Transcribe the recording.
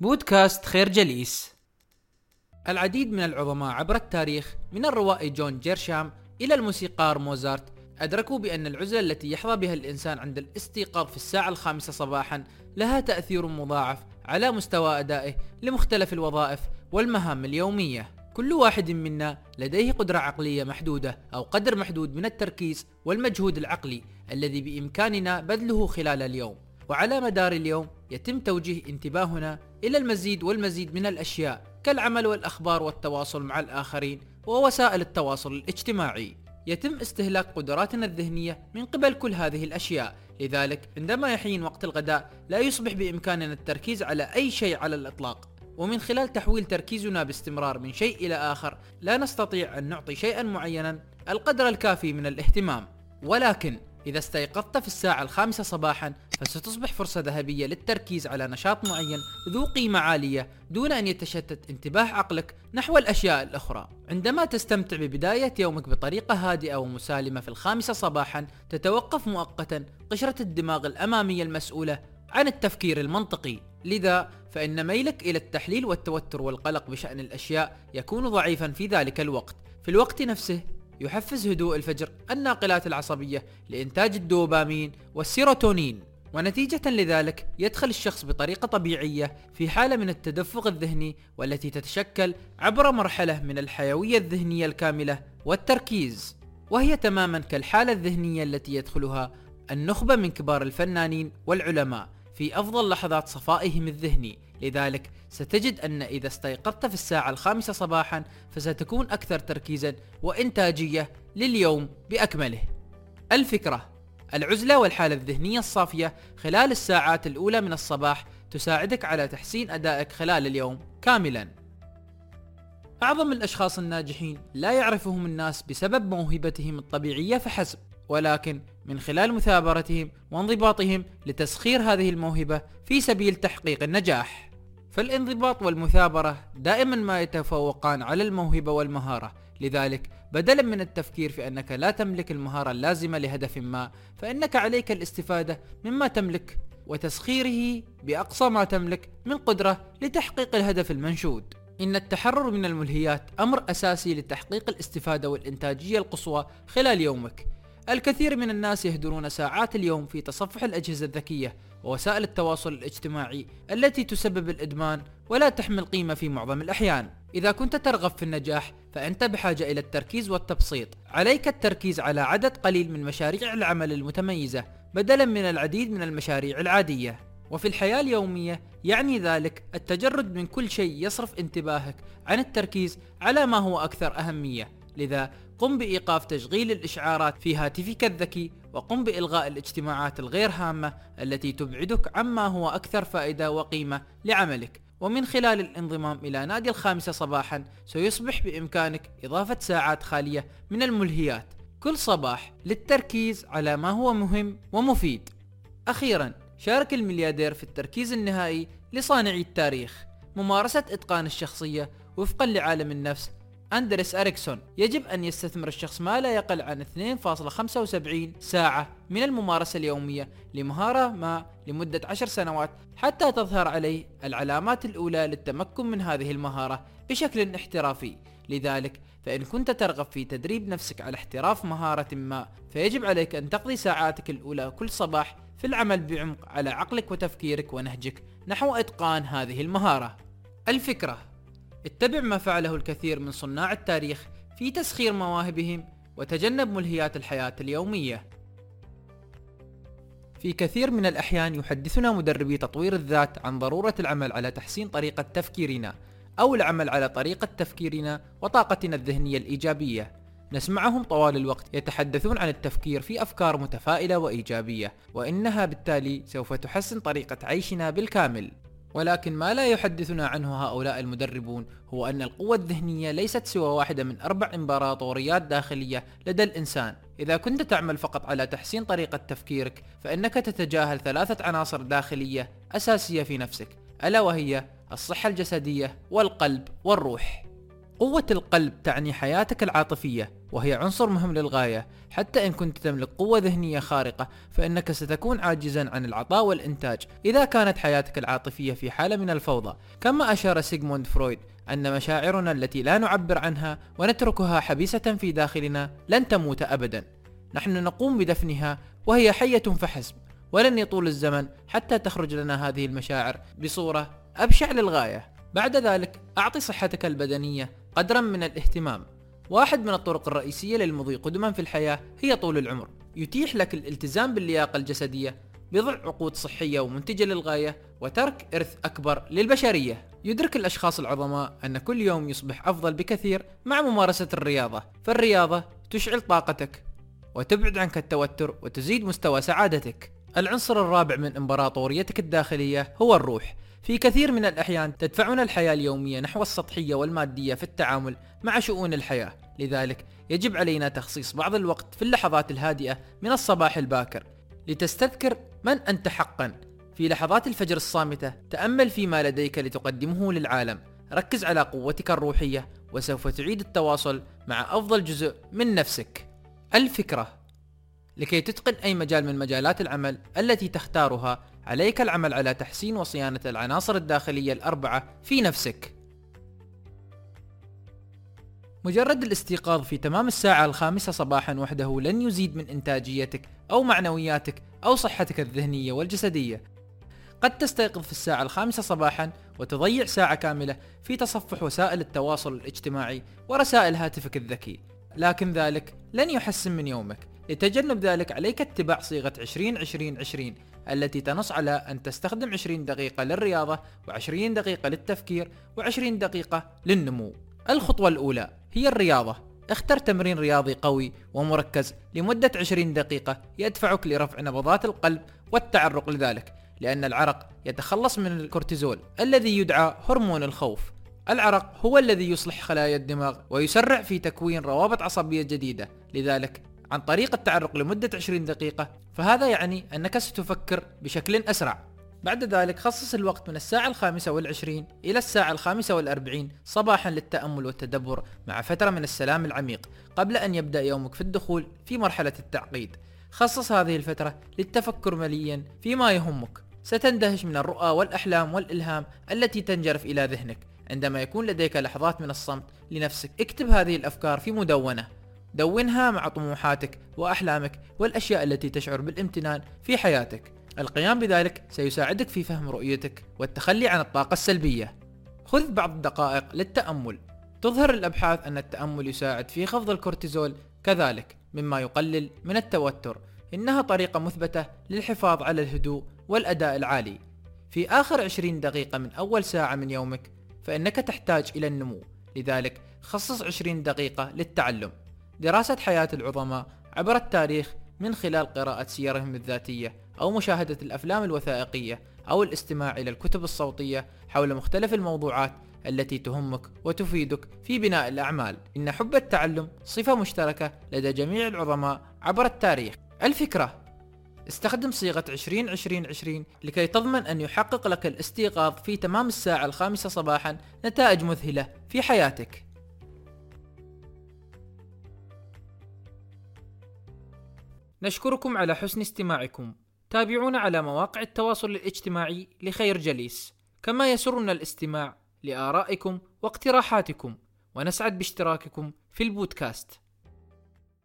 بودكاست خير جليس. العديد من العظماء عبر التاريخ من الروائي جون جيرشام إلى الموسيقار موزارت أدركوا بأن العزلة التي يحظى بها الإنسان عند الاستيقاظ في الساعة الخامسة صباحا لها تأثير مضاعف على مستوى أدائه لمختلف الوظائف والمهام اليومية. كل واحد منا لديه قدرة عقلية محدودة أو قدر محدود من التركيز والمجهود العقلي الذي بإمكاننا بذله خلال اليوم. وعلى مدار اليوم يتم توجيه انتباهنا إلى المزيد والمزيد من الأشياء كالعمل والأخبار والتواصل مع الآخرين ووسائل التواصل الاجتماعي. يتم استهلاك قدراتنا الذهنية من قبل كل هذه الأشياء. لذلك عندما يحين وقت الغداء لا يصبح بإمكاننا التركيز على أي شيء على الإطلاق. ومن خلال تحويل تركيزنا باستمرار من شيء إلى آخر لا نستطيع أن نعطي شيئا معينا القدر الكافي من الاهتمام. ولكن إذا استيقظت في الساعة الخامسة صباحا فستصبح فرصة ذهبية للتركيز على نشاط معين ذو قيمة عالية دون أن يتشتت انتباه عقلك نحو الأشياء الأخرى. عندما تستمتع ببداية يومك بطريقة هادئة ومسالمة في الخامسة صباحا تتوقف مؤقتا قشرة الدماغ الأمامية المسؤولة عن التفكير المنطقي. لذا فإن ميلك إلى التحليل والتوتر والقلق بشأن الأشياء يكون ضعيفا في ذلك الوقت. في الوقت نفسه يحفز هدوء الفجر الناقلات العصبية لإنتاج الدوبامين والسيروتونين. ونتيجة لذلك يدخل الشخص بطريقة طبيعية في حالة من التدفق الذهني والتي تتشكل عبر مرحلة من الحيوية الذهنية الكاملة والتركيز. وهي تماما كالحالة الذهنية التي يدخلها النخبة من كبار الفنانين والعلماء في أفضل لحظات صفائهم الذهني. لذلك ستجد أن إذا استيقظت في الساعة الخامسة صباحا فستكون أكثر تركيزا وإنتاجية لليوم بأكمله. الفكرة العزلة والحالة الذهنية الصافية خلال الساعات الأولى من الصباح تساعدك على تحسين أدائك خلال اليوم كاملا. أعظم الأشخاص الناجحين لا يعرفهم الناس بسبب موهبتهم الطبيعية فحسب ولكن من خلال مثابرتهم وانضباطهم لتسخير هذه الموهبة في سبيل تحقيق النجاح. فالانضباط والمثابرة دائما ما يتفوقان على الموهبة والمهارة لذلك بدلا من التفكير في أنك لا تملك المهارة اللازمة لهدف ما فإنك عليك الاستفادة مما تملك وتسخيره بأقصى ما تملك من قدرة لتحقيق الهدف المنشود. إن التحرر من الملهيات أمر أساسي لتحقيق الاستفادة والإنتاجية القصوى خلال يومك. الكثير من الناس يهدرون ساعات اليوم في تصفح الأجهزة الذكية ووسائل التواصل الاجتماعي التي تسبب الإدمان ولا تحمل قيمة في معظم الأحيان. إذا كنت ترغب في النجاح فأنت بحاجة إلى التركيز والتبسيط. عليك التركيز على عدد قليل من مشاريع العمل المتميزة بدلا من العديد من المشاريع العادية. وفي الحياة اليومية يعني ذلك التجرد من كل شيء يصرف انتباهك عن التركيز على ما هو أكثر أهمية. لذا قم بإيقاف تشغيل الإشعارات في هاتفك الذكي وقم بإلغاء الاجتماعات الغير هامة التي تبعدك عما هو أكثر فائدة وقيمة لعملك. ومن خلال الانضمام إلى نادي الخامسة صباحا سيصبح بإمكانك إضافة ساعات خالية من الملهيات. كل صباح للتركيز على ما هو مهم ومفيد. أخيرا شارك الملياردير في التركيز النهائي لصانعي التاريخ ممارسة إتقان الشخصية وفقا لعالم النفس أندريس أريكسون يجب أن يستثمر الشخص ما لا يقل عن 2.75 ساعة من الممارسة اليومية لمهارة ما لمدة 10 سنوات حتى تظهر عليه العلامات الأولى للتمكن من هذه المهارة بشكل احترافي. لذلك فإن كنت ترغب في تدريب نفسك على احتراف مهارة ما فيجب عليك أن تقضي ساعاتك الأولى كل صباح في العمل بعمق على عقلك وتفكيرك ونهجك نحو إتقان هذه المهارة. الفكرة اتبع ما فعله الكثير من صناع التاريخ في تسخير مواهبهم وتجنب ملهيات الحياة اليومية. في كثير من الأحيان يحدثنا مدربي تطوير الذات عن ضرورة العمل على تحسين طريقة تفكيرنا أو العمل على طريقة تفكيرنا وطاقتنا الذهنية الإيجابية. نسمعهم طوال الوقت يتحدثون عن التفكير في أفكار متفائلة وإيجابية، وإنها بالتالي سوف تحسن طريقة عيشنا بالكامل. ولكن ما لا يحدثنا عنه هؤلاء المدربون هو أن القوة الذهنية ليست سوى واحدة من أربع إمبراطوريات داخلية لدى الإنسان. إذا كنت تعمل فقط على تحسين طريقة تفكيرك فإنك تتجاهل ثلاثة عناصر داخلية أساسية في نفسك ألا وهي الصحة الجسدية والقلب والروح. قوة القلب تعني حياتك العاطفية وهي عنصر مهم للغاية. حتى إن كنت تملك قوة ذهنية خارقة فإنك ستكون عاجزا عن العطاء والإنتاج إذا كانت حياتك العاطفية في حالة من الفوضى. كما أشار سيغموند فرويد أن مشاعرنا التي لا نعبر عنها ونتركها حبيسة في داخلنا لن تموت أبدا. نحن نقوم بدفنها وهي حية فحسب ولن يطول الزمن حتى تخرج لنا هذه المشاعر بصورة أبشع للغاية. بعد ذلك أعطي صحتك البدنية قدرا من الاهتمام. واحد من الطرق الرئيسية للمضي قدما في الحياة هي طول العمر. يتيح لك الالتزام باللياقة الجسدية بضع عقود صحية ومنتجة للغاية وترك إرث أكبر للبشرية. يدرك الأشخاص العظماء أن كل يوم يصبح أفضل بكثير مع ممارسة الرياضة. فالرياضة تشعل طاقتك وتبعد عنك التوتر وتزيد مستوى سعادتك. العنصر الرابع من إمبراطوريتك الداخلية هو الروح. في كثير من الأحيان تدفعنا الحياة اليومية نحو السطحية والمادية في التعامل مع شؤون الحياة. لذلك يجب علينا تخصيص بعض الوقت في اللحظات الهادئة من الصباح الباكر لتستذكر من أنت حقا. في لحظات الفجر الصامتة تأمل فيما لديك لتقدمه للعالم. ركز على قوتك الروحية وسوف تعيد التواصل مع أفضل جزء من نفسك. الفكرة. لكي تتقن أي مجال من مجالات العمل التي تختارها عليك العمل على تحسين وصيانة العناصر الداخلية الأربعة في نفسك. مجرد الاستيقاظ في تمام الساعة الخامسة صباحا وحده لن يزيد من إنتاجيتك أو معنوياتك أو صحتك الذهنية والجسدية. قد تستيقظ في الساعة الخامسة صباحا وتضيع ساعة كاملة في تصفح وسائل التواصل الاجتماعي ورسائل هاتفك الذكي. لكن ذلك لن يحسن من يومك. لتجنب ذلك عليك اتباع صيغة 20 20 20 التي تنص على أن تستخدم 20 دقيقة للرياضة و20 دقيقة للتفكير و20 دقيقة للنمو. الخطوة الأولى هي الرياضة. اختر تمرين رياضي قوي ومركز لمدة 20 دقيقة يدفعك لرفع نبضات القلب والتعرق لذلك لأن العرق يتخلص من الكورتيزول الذي يدعى هرمون الخوف. العرق هو الذي يصلح خلايا الدماغ ويسرع في تكوين روابط عصبية جديدة لذلك عن طريق التعرق لمدة 20 دقيقة فهذا يعني أنك ستفكر بشكل أسرع. بعد ذلك خصص الوقت من الساعة الخامسة والعشرين إلى الساعة الخامسة والأربعين صباحا للتأمل والتدبر مع فترة من السلام العميق قبل أن يبدأ يومك في الدخول في مرحلة التعقيد. خصص هذه الفترة للتفكر مليا فيما يهمك. ستندهش من الرؤى والأحلام والإلهام التي تنجرف إلى ذهنك. عندما يكون لديك لحظات من الصمت لنفسك اكتب هذه الأفكار في مدونة. دونها مع طموحاتك وأحلامك والأشياء التي تشعر بالامتنان في حياتك. القيام بذلك سيساعدك في فهم رؤيتك والتخلي عن الطاقة السلبية. خذ بعض الدقائق للتأمل. تظهر الأبحاث أن التأمل يساعد في خفض الكورتيزول كذلك مما يقلل من التوتر. إنها طريقة مثبتة للحفاظ على الهدوء والأداء العالي. في آخر 20 دقيقة من أول ساعة من يومك فإنك تحتاج إلى النمو. لذلك خصص 20 دقيقة للتعلم. دراسة حياة العظماء عبر التاريخ من خلال قراءة سيرهم الذاتية أو مشاهدة الأفلام الوثائقية أو الاستماع إلى الكتب الصوتية حول مختلف الموضوعات التي تهمك وتفيدك في بناء الأعمال. إن حب التعلم صفة مشتركة لدى جميع العظماء عبر التاريخ. الفكرة استخدم صيغة 20 20 20 لكي تضمن أن يحقق لك الاستيقاظ في تمام الساعة الخامسة صباحا نتائج مذهلة في حياتك. نشكركم على حسن استماعكم. تابعونا على مواقع التواصل الاجتماعي لخير جليس. كما يسرنا الاستماع لآرائكم واقتراحاتكم. ونسعد باشتراككم في البودكاست.